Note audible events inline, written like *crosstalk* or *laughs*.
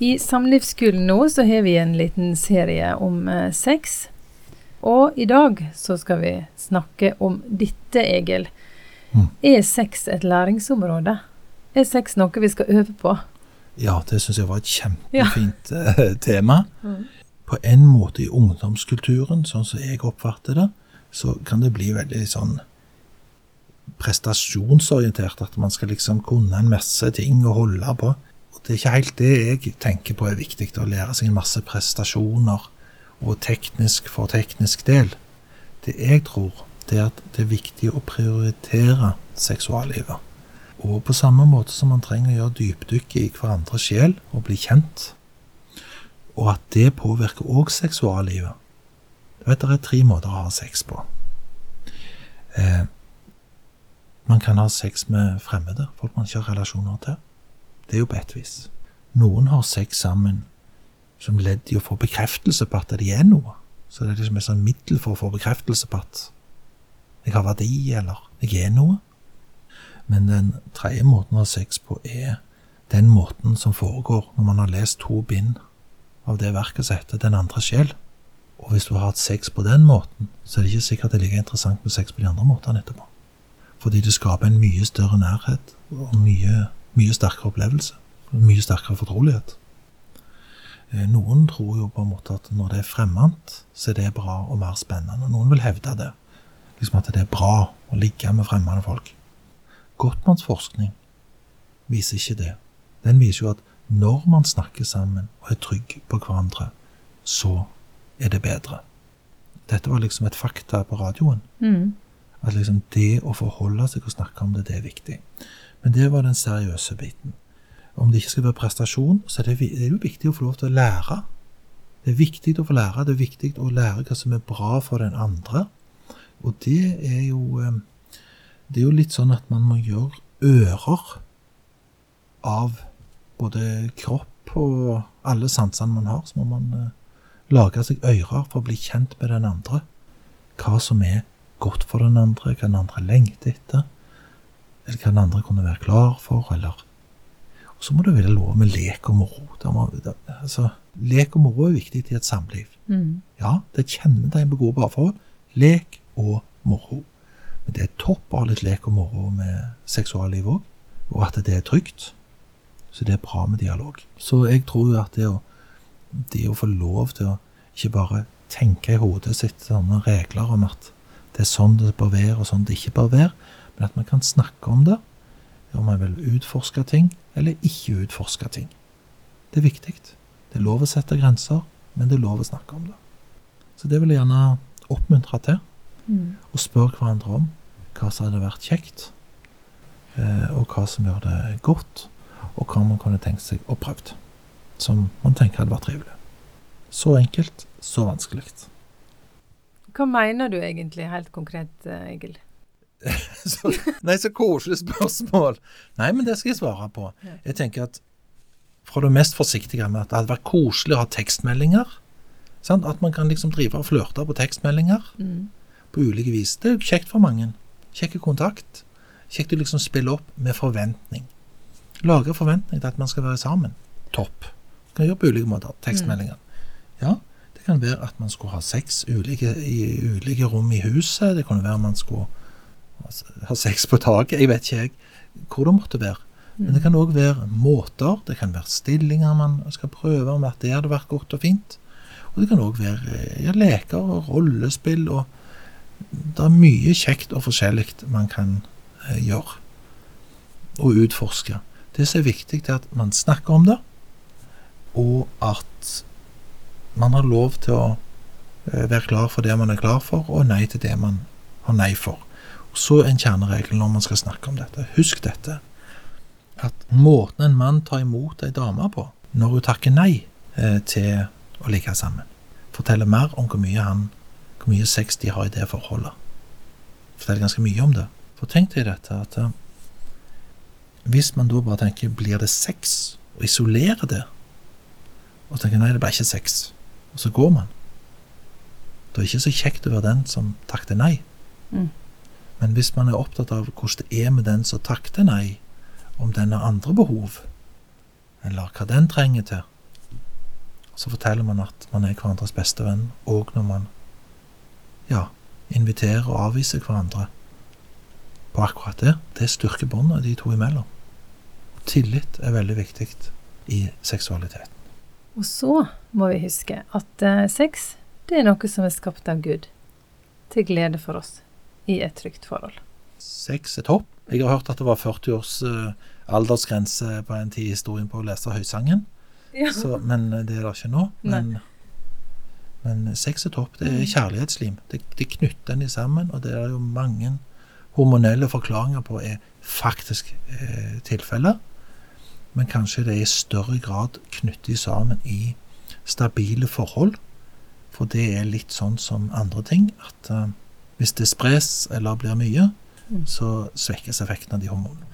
I Samlivsskolen nå så har vi en liten serie om eh, sex. Og i dag så skal vi snakke om dette, Egil. Mm. Er sex et læringsområde? Er sex noe vi skal øve på? Ja, det syns jeg var et kjempefint ja. *laughs* tema. På en måte i ungdomskulturen, sånn som jeg oppfatter det, så kan det bli veldig sånn prestasjonsorientert. At man skal liksom kunne en masse ting å holde på. Det er ikke helt det jeg tenker på er viktig, å lære seg en masse prestasjoner og teknisk for teknisk del. Det jeg tror, det er at det er viktig å prioritere seksuallivet. Og på samme måte som man trenger å gjøre dypdykk i hverandres sjel og bli kjent, og at det påvirker òg seksuallivet. Du vet, det er tre måter å ha sex på. Eh, man kan ha sex med fremmede, folk man ikke har relasjoner til. Det er jo på et vis. Noen har sex sammen som ledd i å få bekreftelse på at de er noe. Så det er liksom et sånn middel for å få bekreftelse på at jeg har verdi, eller jeg er noe. Men den tredje måten å ha sex på er den måten som foregår når man har lest to bind av det verket som heter Den andre sjel. Og hvis du har hatt sex på den måten, så er det ikke sikkert det er like interessant med sex på de andre måtene etterpå. Fordi det skaper en mye større nærhet og mye, mye sterkere opplevelse. Mye sterkere fortrolighet. Eh, Noen tror jo på en måte at når det er fremmed, så er det bra og mer spennende. Noen vil hevde det. Liksom at det er bra å ligge med fremmede folk. Gottmanns forskning viser ikke det. Den viser jo at når man snakker sammen og er trygg på hverandre, så er det bedre. Dette var liksom et fakta på radioen. Mm. At liksom det å forholde seg og snakke om det, det er viktig. Men det var den seriøse biten. Om det ikke skal være prestasjon, så er det, det er jo viktig å få lov til å lære. Det er viktig å få lære. Det er viktig å lære hva som er bra for den andre. Og det er jo eh, Det er jo litt sånn at man må gjøre ører av både kropp og alle sansene man har. Så må man eh, lage seg ører for å bli kjent med den andre. Hva som er godt for den andre, hva den andre lengter etter, eller hva den andre kunne være klar for, eller Og så må det være lov med lek og moro. Må, det, altså, lek og moro er viktig i et samliv. Mm. Ja, det kjennetegn på gode parforhold. Lek og moro. Men det er topp å ha litt lek og moro med seksualliv òg, og at det er trygt. Så det er bra med dialog. Så jeg tror jo at det å, det å få lov til å ikke bare tenke i hodet sitt sånne regler om at det er sånn det bør være, og sånn det ikke bør være, men at man kan snakke om det, om man vil utforske ting, eller ikke utforske ting. Det er viktig. Det er lov å sette grenser, men det er lov å snakke om det. Så det vil jeg gjerne oppmuntre til, Mm. og spørre hverandre om hva som hadde vært kjekt, eh, og hva som gjør det godt, og hva man kunne tenkt seg å prøve. som man tenker hadde vært trivelig. Så enkelt, så vanskelig. Hva mener du egentlig helt konkret, eh, Egil? *laughs* Så, nei, så koselig spørsmål. Nei, men det skal jeg svare på. Jeg tenker at fra det mest forsiktige med at det hadde vært koselig å ha tekstmeldinger. Sant? At man kan liksom drive og flørte på tekstmeldinger Mm. på ulike vis. Det er jo kjekt for mange. Kjekk kontakt. Kjekt å liksom spille opp med forventning. Lage forventning til at man skal være sammen. Topp. Kan gjøre på ulike måter. Tekstmeldinger. Ja, det kan være at man skulle ha sex ulike, i ulike rom i huset. Det kunne være man skulle ha sex på taket. Jeg vet ikke jeg hvor det måtte være. Men det kan òg være måter, det kan være stillinger man skal prøve, om at det hadde vært godt og fint. Og det kan òg være eh, ja, leker og rollespill, og det er mye kjekt og forskjellig man kan eh, gjøre. Og utforske. Det som er viktig, er at man snakker om det, og at man har lov til å eh, være klar for det man er klar for, og nei til det man har nei for. Og så en kjerneregel når man skal snakke om dette. Husk dette at måten en mann tar imot ei dame på når hun takker nei eh, til å ligge sammen, forteller mer om hvor mye, han, hvor mye sex de har i det forholdet. Forteller ganske mye om det. For tenk deg dette at eh, hvis man da bare tenker 'blir det sex', og isolerer det, og tenker 'nei, det ble ikke sex', og så går man Det er ikke så kjekt å være den som takter nei. Mm. Men hvis man er opptatt av hvordan det er med den som takter nei, om den har andre behov, eller hva den trenger til, så forteller man at man er hverandres beste venn, òg når man ja, inviterer og avviser hverandre på akkurat det. Det styrker båndet de to imellom. Tillit er veldig viktig i seksualiteten. Og så må vi huske at eh, sex det er noe som er skapt av Gud, til glede for oss, i et trygt forhold. Sex er topp. Jeg har hørt at det var 40 års uh, aldersgrense på en tid i historien på å lese Høysangen, Ja. så, men eh, det er det ikke nå. Men, men sex er topp. Det er kjærlighetslim. Det, det knytter en sammen, og det er jo mange hormonelle forklaringer på er faktisk eh, tilfeller. Men kanskje det er i større grad knyttet sammen i stabile forhold. For det er litt sånn som andre ting, at uh, hvis det spres eller blir mye, Mm. så svekkes effekten av de hormonene.